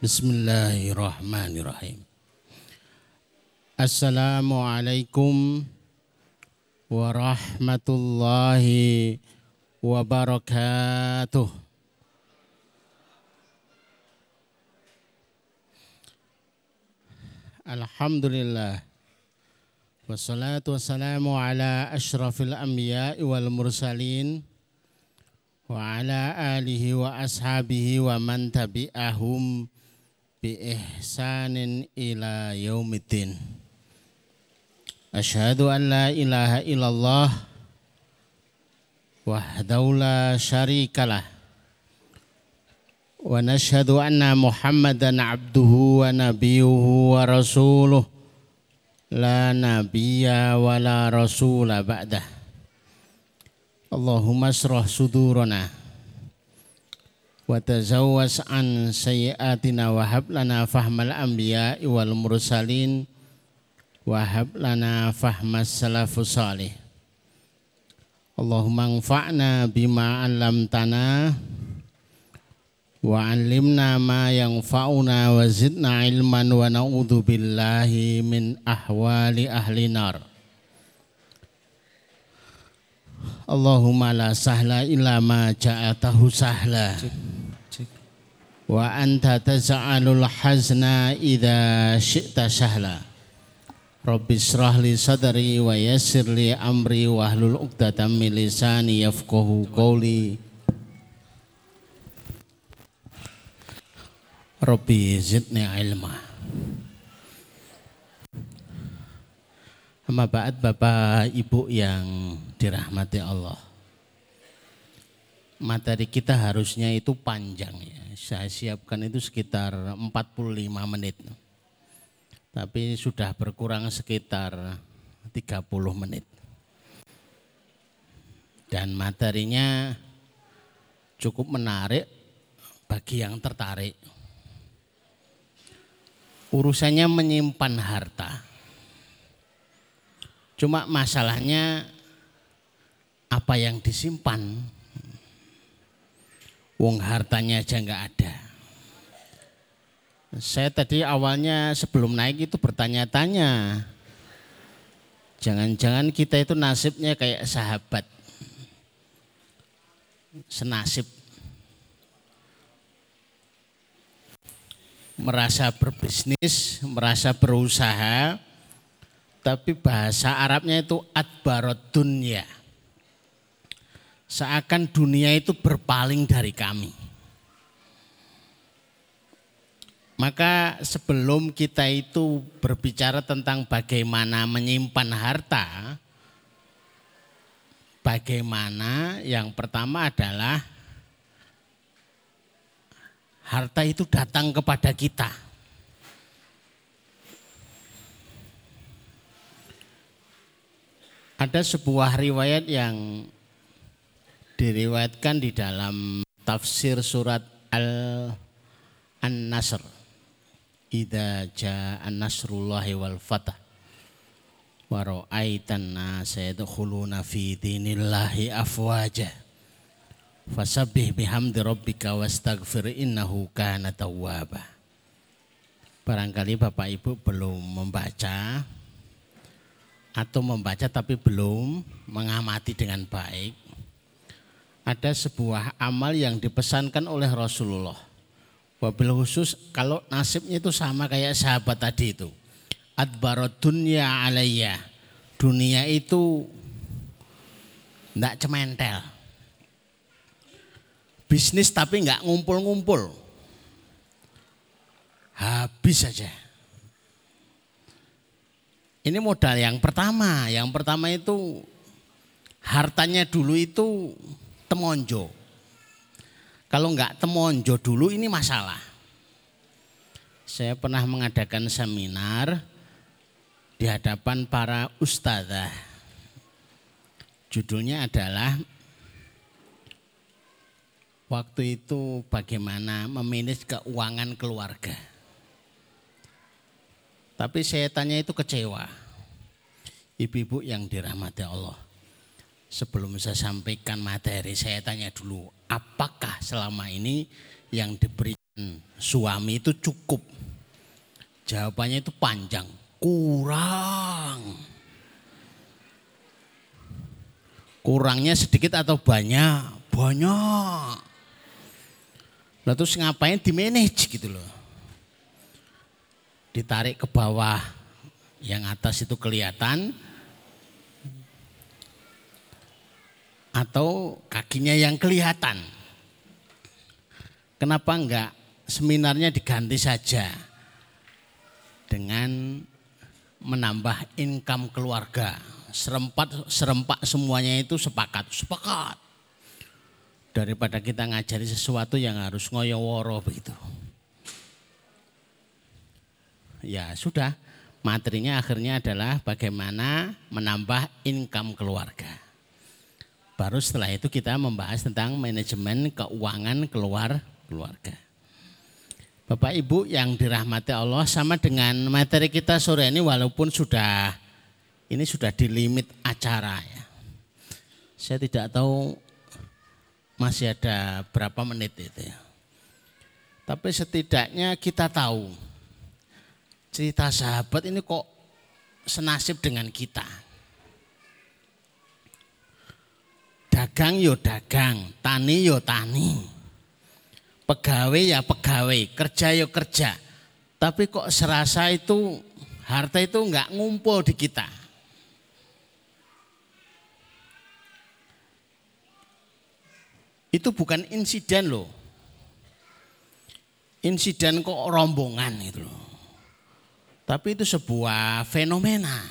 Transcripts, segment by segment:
Bismillahirrahmanirrahim. Assalamualaikum warahmatullahi wabarakatuh. Alhamdulillah. Wassalatu wassalamu ala ashrafil anbiya wal mursalin wa ala alihi wa ashabihi wa man tabi'ahum bi ihsanin ila yaumiddin. Asyhadu an la ilaha illallah wahdahu la syarikalah wa nashhadu anna Muhammadan abduhu wa nabiyuhu wa rasuluh la nabiyya wa la rasula ba'dah. Allahumma asrah sudurana وتزوس عن سيئاتنا وهب لنا فهم الأنبياء والمرسلين وهب لنا فهم السلف الصالح اللهم انفعنا بما علمتنا وعلمنا ما ينفعنا وزدنا علما ونعوذ بالله من أحوال أهل النار Allahumma la sahla illa ma ja'atahu sahla. Wa anta taz'alul hazna idza syi'ta sahla. Rabbi israh li sadri wa yassir li amri wa hlul uqdatam min lisani qawli. Rabbi zidni ilma. Amma ba'd Bapak Ibu yang dirahmati Allah materi kita harusnya itu panjang ya. Saya siapkan itu sekitar 45 menit. Tapi sudah berkurang sekitar 30 menit. Dan materinya cukup menarik bagi yang tertarik. Urusannya menyimpan harta. Cuma masalahnya apa yang disimpan Wong hartanya aja nggak ada. Saya tadi awalnya sebelum naik itu bertanya-tanya. Jangan-jangan kita itu nasibnya kayak sahabat. Senasib. Merasa berbisnis, merasa berusaha, tapi bahasa Arabnya itu adbarot dunya seakan dunia itu berpaling dari kami. Maka sebelum kita itu berbicara tentang bagaimana menyimpan harta, bagaimana yang pertama adalah harta itu datang kepada kita. Ada sebuah riwayat yang diriwayatkan di dalam tafsir surat Al An-Nasr. Idza jaa nasrullahi wal fatah wa ra'aitan nasa yadkhuluna fi dinillahi afwaja. Fasabbih bihamdi rabbika wastaghfir innahu kana tawwaba. Barangkali Bapak Ibu belum membaca atau membaca tapi belum mengamati dengan baik ada sebuah amal yang dipesankan oleh Rasulullah. Wabil khusus kalau nasibnya itu sama kayak sahabat tadi itu. Adbarot dunya alaiya. Dunia itu tidak cementel. Bisnis tapi nggak ngumpul-ngumpul. Habis saja. Ini modal yang pertama. Yang pertama itu hartanya dulu itu temonjo. Kalau enggak temonjo dulu ini masalah. Saya pernah mengadakan seminar di hadapan para ustadzah. Judulnya adalah waktu itu bagaimana memanage keuangan keluarga. Tapi saya tanya itu kecewa. Ibu-ibu yang dirahmati Allah sebelum saya sampaikan materi, saya tanya dulu, apakah selama ini yang diberikan suami itu cukup? Jawabannya itu panjang, kurang. Kurangnya sedikit atau banyak? Banyak. Lalu terus ngapain di manage gitu loh. Ditarik ke bawah, yang atas itu kelihatan, atau kakinya yang kelihatan. Kenapa enggak seminarnya diganti saja dengan menambah income keluarga serempat serempak semuanya itu sepakat, sepakat. Daripada kita ngajari sesuatu yang harus ngoyoworo begitu. Ya sudah, materinya akhirnya adalah bagaimana menambah income keluarga. Baru setelah itu kita membahas tentang manajemen keuangan keluar keluarga. Bapak Ibu yang dirahmati Allah sama dengan materi kita sore ini walaupun sudah ini sudah di limit acara ya. Saya tidak tahu masih ada berapa menit itu ya. Tapi setidaknya kita tahu cerita sahabat ini kok senasib dengan kita. Dagang yo dagang, tani yo tani. Pegawai ya pegawai, kerja yo kerja. Tapi kok serasa itu harta itu enggak ngumpul di kita. Itu bukan insiden loh. Insiden kok rombongan itu loh. Tapi itu sebuah fenomena.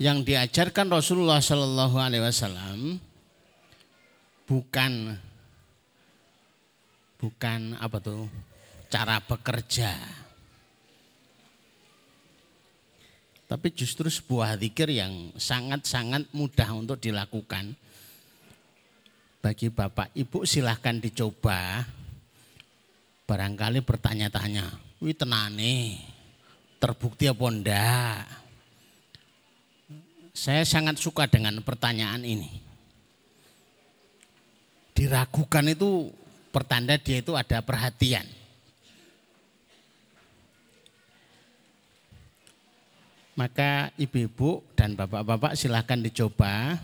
Yang diajarkan Rasulullah Shallallahu Alaihi Wasallam bukan bukan apa tuh cara bekerja tapi justru sebuah zikir yang sangat-sangat mudah untuk dilakukan. Bagi Bapak Ibu silahkan dicoba. Barangkali bertanya-tanya, wih tenane, terbukti apa enggak? Saya sangat suka dengan pertanyaan ini. Diragukan itu pertanda dia itu ada perhatian. Maka ibu-ibu dan bapak-bapak silahkan dicoba.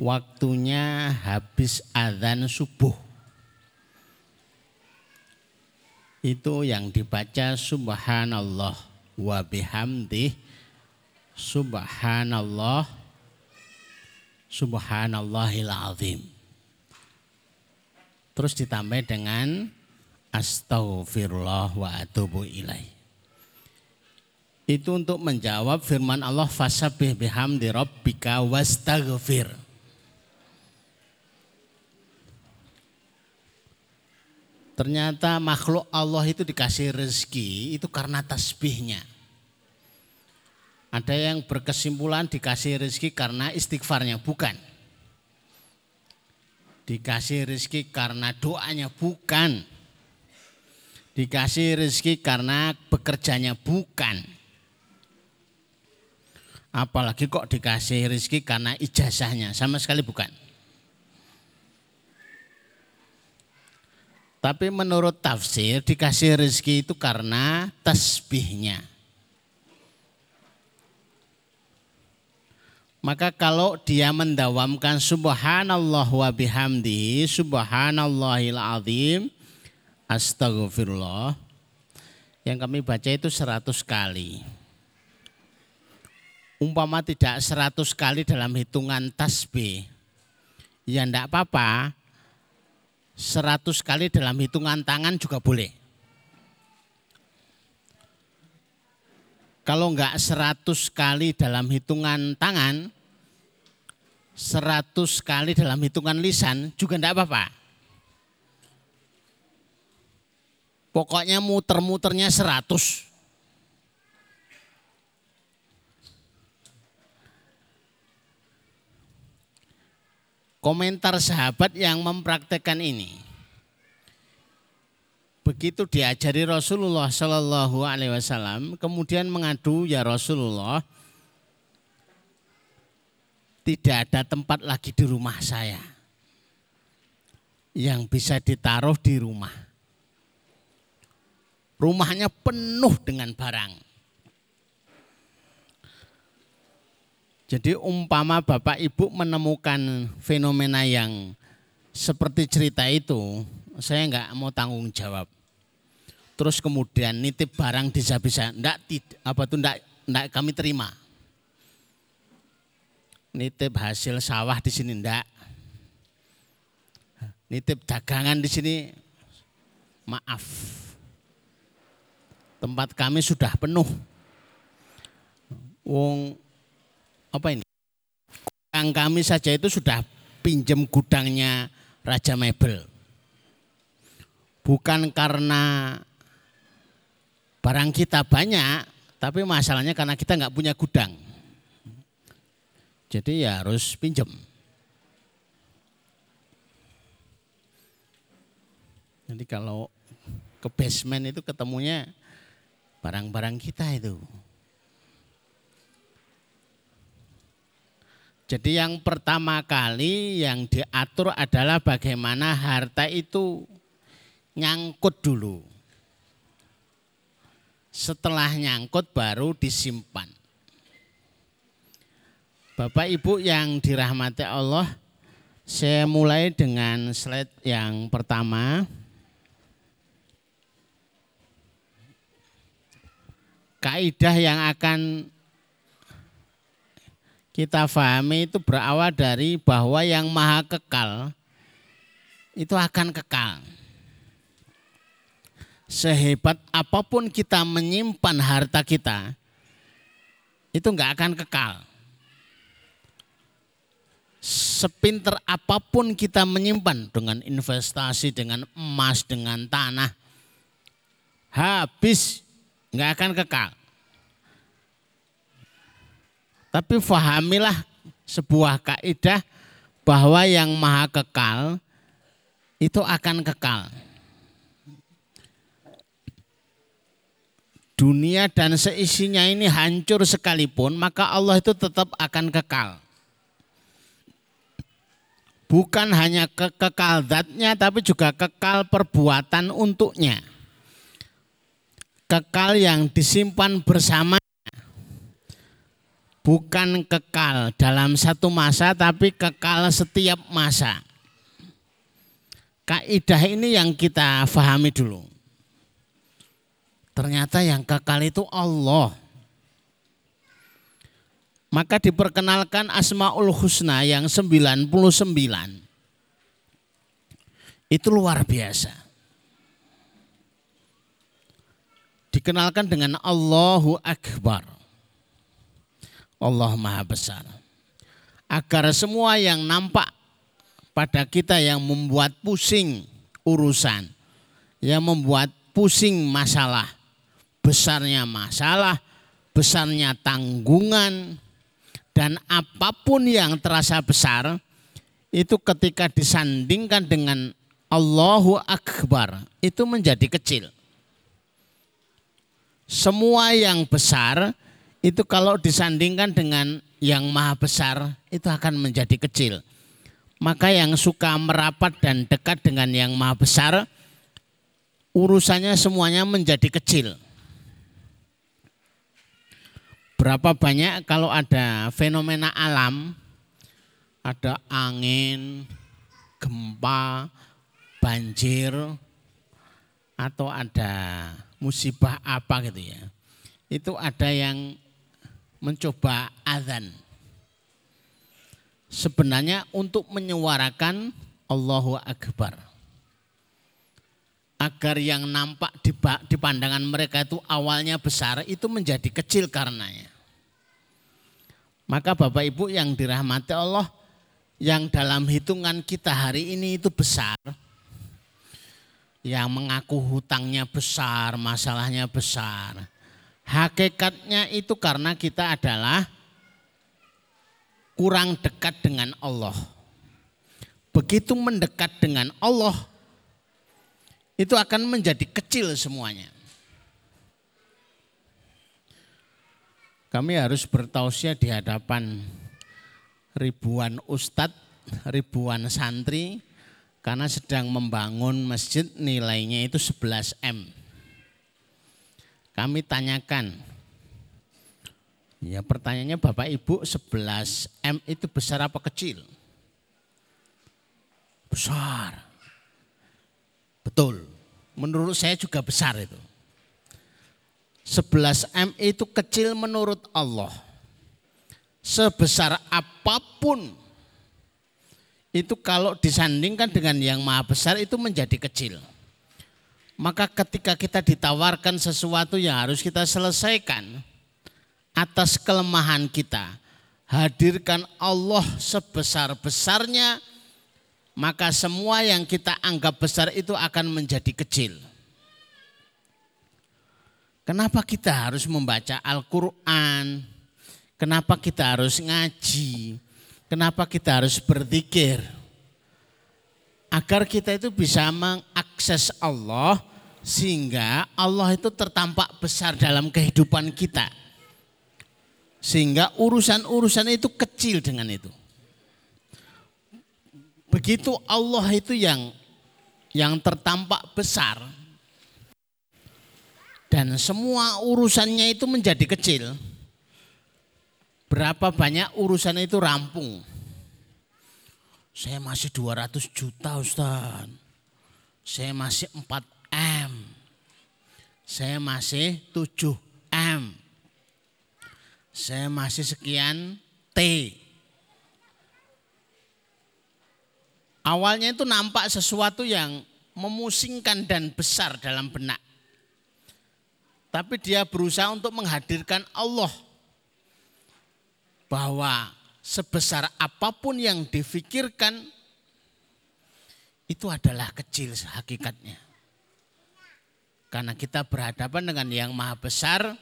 Waktunya habis adzan subuh. Itu yang dibaca subhanallah wa bihamdih subhanallah subhanallahil azim. Terus ditambah dengan Astaghfirullah wa atubu ilaih. Itu untuk menjawab firman Allah fasabih bihamdi rabbika wastaghfir. Ternyata makhluk Allah itu dikasih rezeki itu karena tasbihnya. Ada yang berkesimpulan dikasih rezeki karena istighfarnya, bukan. Dikasih rezeki karena doanya, bukan dikasih rezeki karena bekerjanya bukan. Apalagi kok dikasih rezeki karena ijazahnya, sama sekali bukan. Tapi menurut tafsir dikasih rezeki itu karena tasbihnya. Maka kalau dia mendawamkan subhanallah wa bihamdi subhanallahil azim Astagfirullah yang kami baca itu 100 kali. Umpama tidak 100 kali dalam hitungan tasbih, ya enggak apa-apa. 100 kali dalam hitungan tangan juga boleh. Kalau enggak 100 kali dalam hitungan tangan, 100 kali dalam hitungan lisan juga enggak apa-apa. Pokoknya muter-muternya seratus. Komentar sahabat yang mempraktekkan ini. Begitu diajari Rasulullah Shallallahu Alaihi Wasallam, kemudian mengadu ya Rasulullah, tidak ada tempat lagi di rumah saya yang bisa ditaruh di rumah. Rumahnya penuh dengan barang. Jadi umpama Bapak Ibu menemukan fenomena yang seperti cerita itu, saya nggak mau tanggung jawab. Terus kemudian nitip barang bisa-bisa, enggak apa tuh enggak, enggak kami terima. Nitip hasil sawah di sini enggak. Nitip dagangan di sini maaf. Tempat kami sudah penuh. Wong apa ini? Gudang kami saja itu sudah pinjam gudangnya Raja Mebel. Bukan karena barang kita banyak, tapi masalahnya karena kita nggak punya gudang. Jadi ya harus pinjam. Jadi kalau ke basement itu ketemunya barang-barang kita itu. Jadi yang pertama kali yang diatur adalah bagaimana harta itu nyangkut dulu. Setelah nyangkut baru disimpan. Bapak Ibu yang dirahmati Allah, saya mulai dengan slide yang pertama. Kaidah yang akan kita pahami itu berawal dari bahwa yang maha kekal itu akan kekal. Sehebat apa pun kita menyimpan harta kita, itu enggak akan kekal. Sepinter apa pun kita menyimpan dengan investasi, dengan emas, dengan tanah, habis enggak akan kekal. Tapi fahamilah sebuah kaidah bahwa yang maha kekal itu akan kekal. Dunia dan seisinya ini hancur sekalipun, maka Allah itu tetap akan kekal. Bukan hanya ke kekal zatnya, tapi juga kekal perbuatan untuknya. Kekal yang disimpan bersama bukan kekal dalam satu masa tapi kekal setiap masa. Kaidah ini yang kita fahami dulu. Ternyata yang kekal itu Allah. Maka diperkenalkan Asmaul Husna yang 99. Itu luar biasa. Dikenalkan dengan Allahu Akbar Allah Maha Besar. Agar semua yang nampak pada kita yang membuat pusing urusan, yang membuat pusing masalah, besarnya masalah, besarnya tanggungan, dan apa pun yang terasa besar, itu ketika disandingkan dengan Allahu Akbar, itu menjadi kecil. Semua yang besar itu kalau disandingkan dengan yang maha besar itu akan menjadi kecil. Maka yang suka merapat dan dekat dengan yang maha besar urusannya semuanya menjadi kecil. Berapa banyak kalau ada fenomena alam, ada angin, gempa, banjir, atau ada musibah apa gitu ya. Itu ada yang mencoba azan. Sebenarnya untuk menyuarakan Allahu Akbar. Agar yang nampak di, pandangan mereka itu awalnya besar, itu menjadi kecil karenanya. Maka Bapak Ibu yang dirahmati Allah, yang dalam hitungan kita hari ini itu besar, yang mengaku hutangnya besar, masalahnya besar, Hakikatnya itu karena kita adalah kurang dekat dengan Allah. Begitu mendekat dengan Allah, itu akan menjadi kecil semuanya. Kami harus bertausiah di hadapan ribuan ustadz, ribuan santri karena sedang membangun masjid nilainya itu 11 M. Kami tanyakan, ya pertanyaannya Bapak Ibu 11 M itu besar apa kecil? Besar. Betul. Menurut saya juga besar itu. 11 M itu kecil menurut Allah. Sebesar apa pun itu kalau disandingkan dengan yang maha besar itu menjadi kecil. Maka ketika kita ditawarkan sesuatu yang harus kita selesaikan atas kelemahan kita, hadirkan Allah sebesar-besarnya maka semua yang kita anggap besar itu akan menjadi kecil. Kenapa kita harus membaca Al-Quran? Kenapa kita harus ngaji? Kenapa kita harus berzikir? Agar kita itu bisa mengakses Allah sehingga Allah itu tertampak besar dalam kehidupan kita. Sehingga urusan-urusan itu kecil dengan itu. Begitu Allah itu yang yang tertampak besar dan semua urusannya itu menjadi kecil. Berapa banyak urusan itu rampung? Saya masih 200 juta Ustaz. Saya masih 4 M. Saya masih 7 M. Saya masih sekian T. Awalnya itu nampak sesuatu yang memusingkan dan besar dalam benak. Tapi dia berusaha untuk menghadirkan Allah. Bahwa sebesar apa pun yang difikirkan itu adalah kecil hakikatnya. Karena kita berhadapan dengan yang maha besar,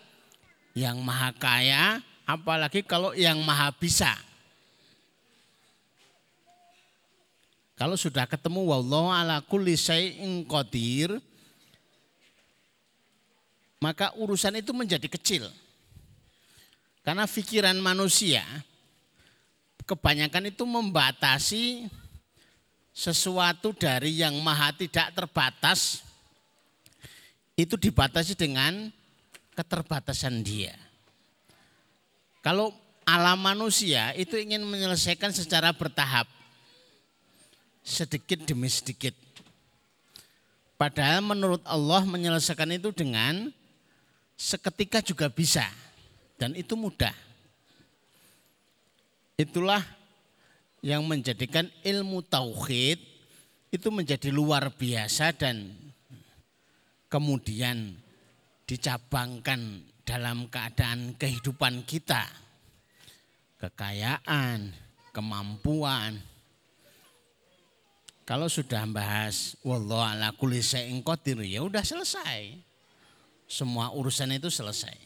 yang maha kaya, apalagi kalau yang maha bisa. Kalau sudah ketemu wallahu ala kulli syai'in qadir maka urusan itu menjadi kecil. Karena pikiran manusia kebanyakan itu membatasi sesuatu dari yang maha tidak terbatas itu dibatasi dengan keterbatasan dia. Kalau alam manusia itu ingin menyelesaikan secara bertahap sedikit demi sedikit. Padahal menurut Allah menyelesaikan itu dengan seketika juga bisa dan itu mudah. Itulah yang menjadikan ilmu tauhid itu menjadi luar biasa dan kemudian dicabangkan dalam keadaan kehidupan kita. Kekayaan, kemampuan, kalau sudah bahas wallah ala kulli syai'in qadir ya udah selesai. Semua urusan itu selesai.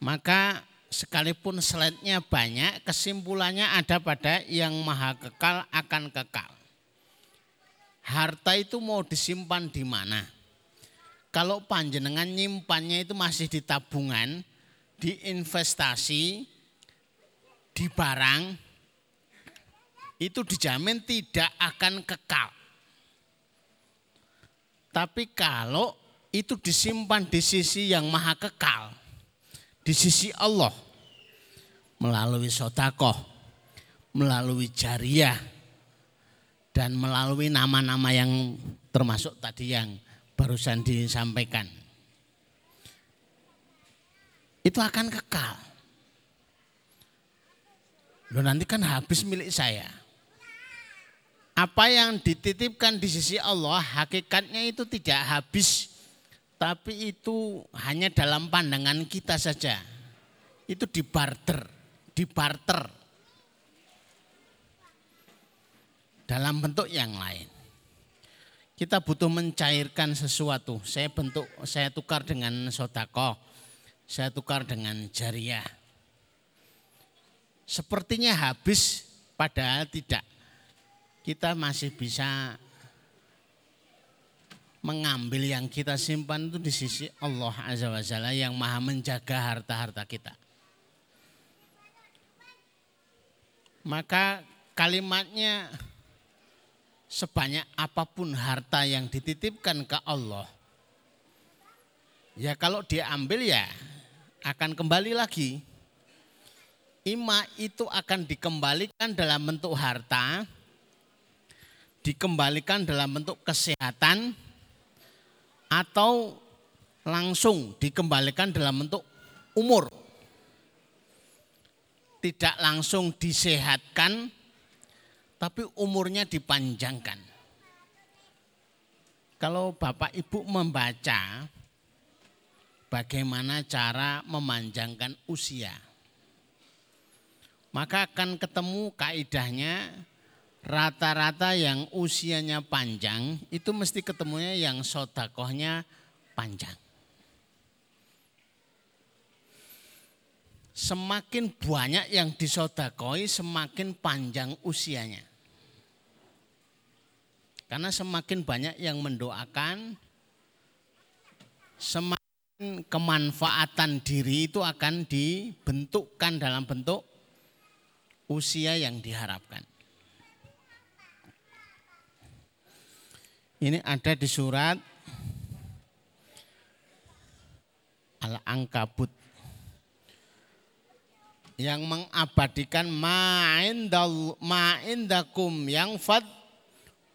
Maka sekalipun slide-nya banyak, kesimpulannya ada pada yang maha kekal akan kekal. Harta itu mau disimpan di mana? Kalau panjenengan nyimpannya itu masih di tabungan, di investasi, di barang, itu dijamin tidak akan kekal. Tapi kalau itu disimpan di sisi yang maha kekal, di sisi Allah, melalui sotakoh, melalui jariah, dan melalui nama-nama yang termasuk tadi yang barusan disampaikan. Itu akan kekal. Loh nanti kan habis milik saya apa yang dititipkan di sisi Allah hakikatnya itu tidak habis tapi itu hanya dalam pandangan kita saja. Itu dibarter, dibarter dalam bentuk yang lain. Kita butuh mencairkan sesuatu. Saya bentuk, saya tukar dengan sodako, saya tukar dengan jariah. Sepertinya habis, padahal tidak kita masih bisa mengambil yang kita simpan itu di sisi Allah Azza wa Jalla yang maha menjaga harta-harta kita. Maka kalimatnya sebanyak apa pun harta yang dititipkan ke Allah. Ya kalau diambil ya akan kembali lagi. Ima itu akan dikembalikan dalam bentuk harta, dikembalikan dalam bentuk kesehatan, atau langsung dikembalikan dalam bentuk umur. Tidak langsung disehatkan, tapi umurnya dipanjangkan. Kalau Bapak Ibu membaca bagaimana cara memanjangkan usia, maka akan ketemu kaidahnya rata-rata yang usianya panjang itu mesti ketemunya yang sodakohnya panjang. Semakin banyak yang disodakoi semakin panjang usianya. Karena semakin banyak yang mendoakan, semakin kemanfaatan diri itu akan dibentukkan dalam bentuk usia yang diharapkan. Ini ada di surat Al-Ankabut. Yang mengabadikan ma'indakum yang fad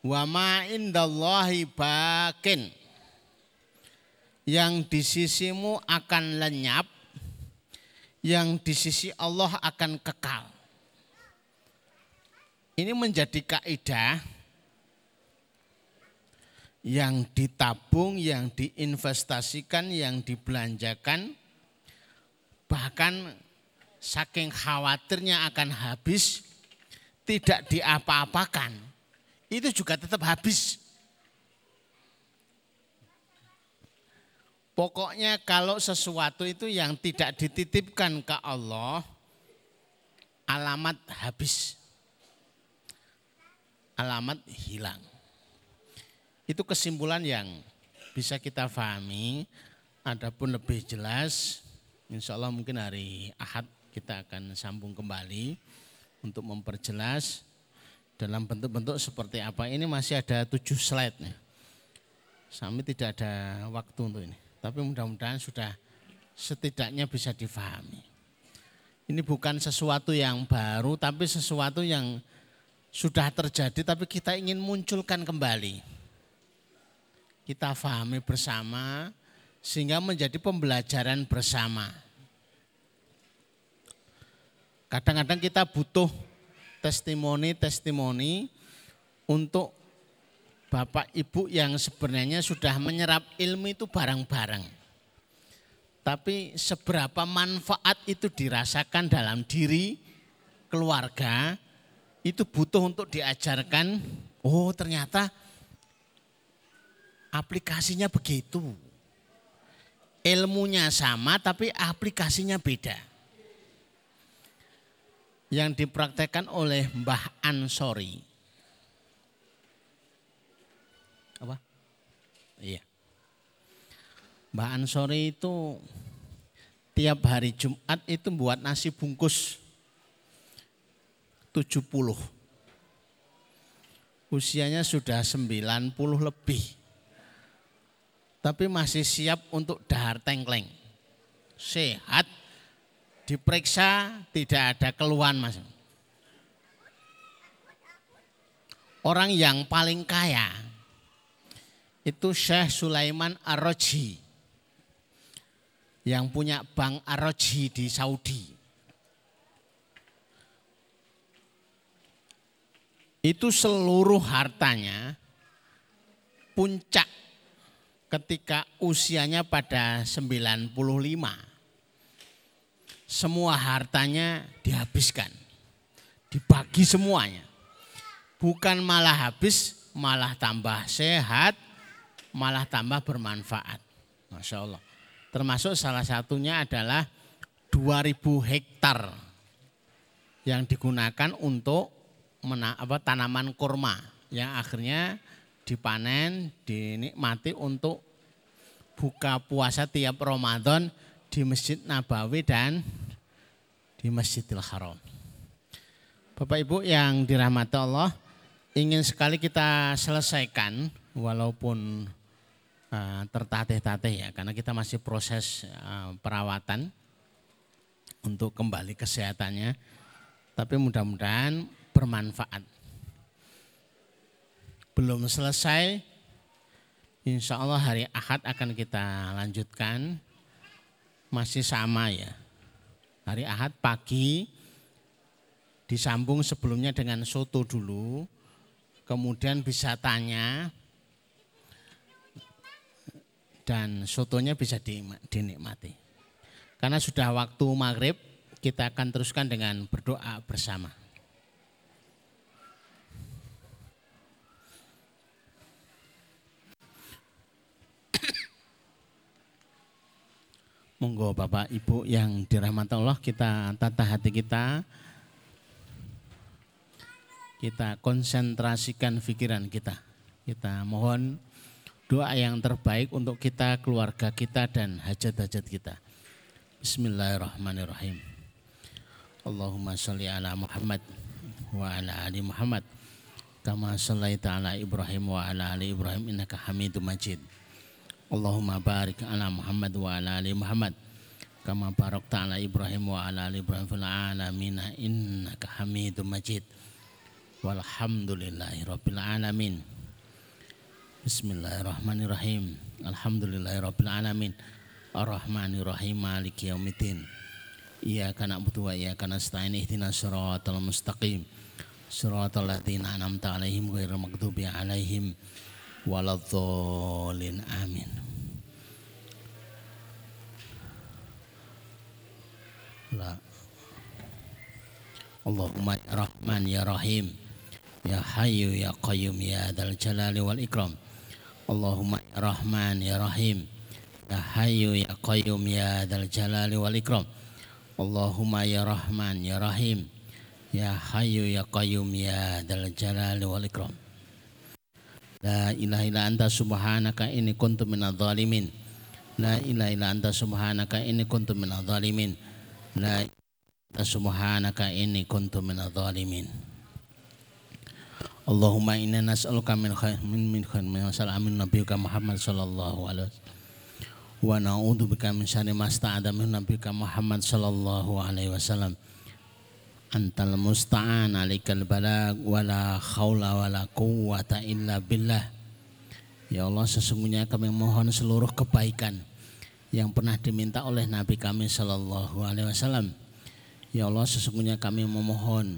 wa ma'indallahi bakin. Yang di sisimu akan lenyap yang di sisi Allah akan kekal. Ini menjadi kaidah yang ditabung, yang diinvestasikan, yang dibelanjakan, bahkan saking khawatirnya akan habis, tidak diapa-apakan, itu juga tetap habis. Pokoknya kalau sesuatu itu yang tidak dititipkan ke Allah, alamat habis. Alamat hilang. Itu kesimpulan yang bisa kita pahami. Adapun lebih jelas, insya Allah mungkin hari Ahad kita akan sambung kembali untuk memperjelas dalam bentuk-bentuk seperti apa. Ini masih ada tujuh slide nih. Kami tidak ada waktu untuk ini. Tapi mudah-mudahan sudah setidaknya bisa difahami. Ini bukan sesuatu yang baru, tapi sesuatu yang sudah terjadi, tapi kita ingin munculkan kembali kita fahami bersama sehingga menjadi pembelajaran bersama. Kadang-kadang kita butuh testimoni-testimoni untuk Bapak Ibu yang sebenarnya sudah menyerap ilmu itu bareng-bareng. Tapi seberapa manfaat itu dirasakan dalam diri keluarga itu butuh untuk diajarkan. Oh ternyata aplikasinya begitu. Ilmunya sama tapi aplikasinya beda. Yang dipraktekkan oleh Mbah Ansori. Apa? Iya. Mbah Ansori itu tiap hari Jumat itu buat nasi bungkus 70. Usianya sudah 90 lebih tapi masih siap untuk dahar tengkleng. Sehat, diperiksa tidak ada keluhan mas. Orang yang paling kaya itu Syekh Sulaiman ar yang punya bank ar di Saudi. Itu seluruh hartanya puncak ketika usianya pada 95. Semua hartanya dihabiskan. Dibagi semuanya. Bukan malah habis, malah tambah sehat, malah tambah bermanfaat. Masya Allah. Termasuk salah satunya adalah 2000 hektar yang digunakan untuk mena, apa, tanaman kurma yang akhirnya dipanen, dinikmati untuk buka puasa tiap Ramadan di Masjid Nabawi dan di Masjidil Haram. Bapak Ibu yang dirahmati Allah, ingin sekali kita selesaikan walaupun uh, tertatih-tatih ya, karena kita masih proses uh, perawatan untuk kembali kesehatannya. Tapi mudah-mudahan bermanfaat. Belum selesai, insya Allah hari Ahad akan kita lanjutkan. Masih sama ya. Hari Ahad pagi disambung sebelumnya dengan soto dulu, kemudian bisa tanya, dan sotonya bisa dinikmati. Karena sudah waktu maghrib, kita akan teruskan dengan berdoa bersama. Monggo Bapak Ibu yang dirahmati Allah kita tata hati kita kita konsentrasikan pikiran kita. Kita mohon doa yang terbaik untuk kita, keluarga kita dan hajat-hajat kita. Bismillahirrahmanirrahim. Allahumma sholli ala Muhammad wa ala ali Muhammad kama shallaita ala Ibrahim wa ala ali Ibrahim innaka Hamidum Majid. Allahumma barik ala Muhammad wa ala ali Muhammad. Kama barakta ala Ibrahim wa ala ali Ibrahim fil alamin innaka Hamidum Majid. Walhamdulillahi Rabbil Alamin. Bismillahirrahmanirrahim. Alhamdulillahi Rabbil Alamin. Ar-Rahmanirrahim Maliki Yawmiddin Iyaka na'budu wa iyaka nasta'in ihdinas siratal mustaqim. Siratal ladzina an'amta 'alaihim ghairil maghdubi 'alaihim waladhdallin amin La Allahumma ya Rahman ya Rahim Ya Hayyu Ya Qayyum Ya Dal Jalali Wal Ikram Allahumma Ya Rahman Ya Rahim Ya Hayyu Ya Qayyum Ya Dal Jalali Wal Ikram Allahumma Ya Rahman Ya Rahim Ya Hayyu Ya Qayyum Ya Dal Jalali Wal Ikram La ilaha illa anta subhanaka inni kuntu minadh dhalimin. La ilaha illa anta subhanaka inni kuntu minadh dhalimin. La ilaha subhanaka inni kuntu minadh dhalimin. Allahumma inna nas'aluka min khair min min khair min amin nabiyuka Muhammad sallallahu alaihi wasallam. Wa na'udzu bika min syarri ma sta'ada min nabiyuka Muhammad sallallahu alaihi wasallam antal musta'an alaikal balag wala khawla wala quwwata illa billah ya Allah sesungguhnya kami mohon seluruh kebaikan yang pernah diminta oleh Nabi kami sallallahu alaihi wasallam ya Allah sesungguhnya kami memohon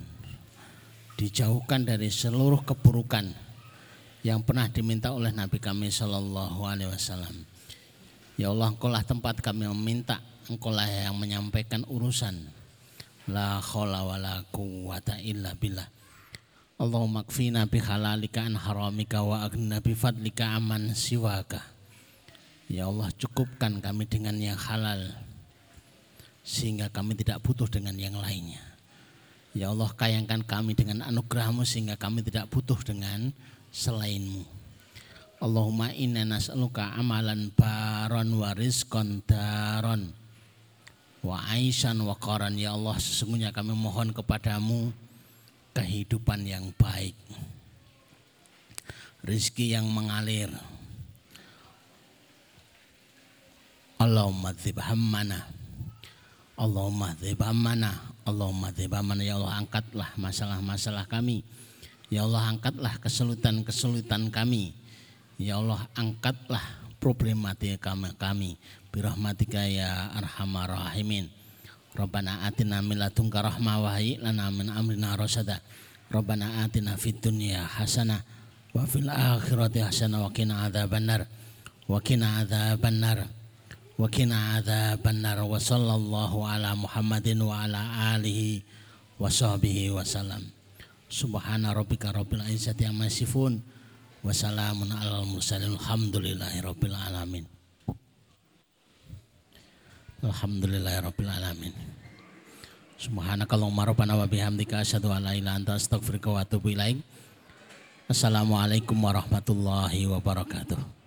dijauhkan dari seluruh keburukan yang pernah diminta oleh Nabi kami Shallallahu Alaihi Wasallam. Ya Allah, engkaulah tempat kami meminta, engkaulah yang menyampaikan urusan. La khawla wa la quwwata illa billah. Allahumma kfina bi halalika an haramika wa agna bi fadlika aman siwaka. Ya Allah, cukupkan kami dengan yang halal sehingga kami tidak butuh dengan yang lainnya. Ya Allah kayangkan kami dengan anugerahmu sehingga kami tidak butuh dengan selainmu. Allahumma inna nas'aluka amalan baron wa rizqan daron wa aisan wa qaran. Ya Allah sesungguhnya kami mohon kepadamu kehidupan yang baik. Rizki yang mengalir. Allahumma dzib hammana. Allahumma dzib hammana Allahumma mana ya Allah angkatlah masalah-masalah kami. Ya Allah angkatlah kesulitan-kesulitan kami. Ya Allah angkatlah problematika kami. Birahmatika ya arhamar rahimin. Rabbana atina min ladunka rahmah wa lana min amrina rasada. Rabbana atina fid dunya hasanah wa fil akhirati hasanah wa qina adzabannar. Wa qina adzabannar. Wakina ada benar wa sallallahu ala Muhammadin wa ala alihi wa sahbihi wa salam. Subhana rabbika rabbil izzati amma wa salamun alal mursalin alhamdulillahi rabbil alamin. Alhamdulillahi rabbil alamin. Subhanakallahumma rabbana wa bihamdika asyhadu an la ilaha anta astaghfiruka wa atubu ilaik. Assalamualaikum warahmatullahi wabarakatuh.